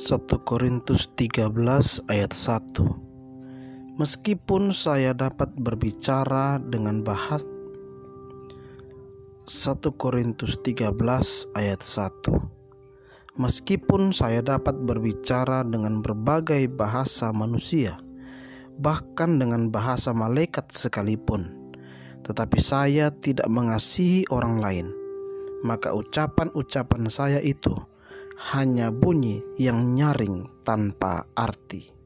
1 Korintus 13 ayat 1 Meskipun saya dapat berbicara dengan bahasa 1 Korintus 13 ayat 1 Meskipun saya dapat berbicara dengan berbagai bahasa manusia bahkan dengan bahasa malaikat sekalipun tetapi saya tidak mengasihi orang lain maka ucapan-ucapan saya itu hanya bunyi yang nyaring tanpa arti.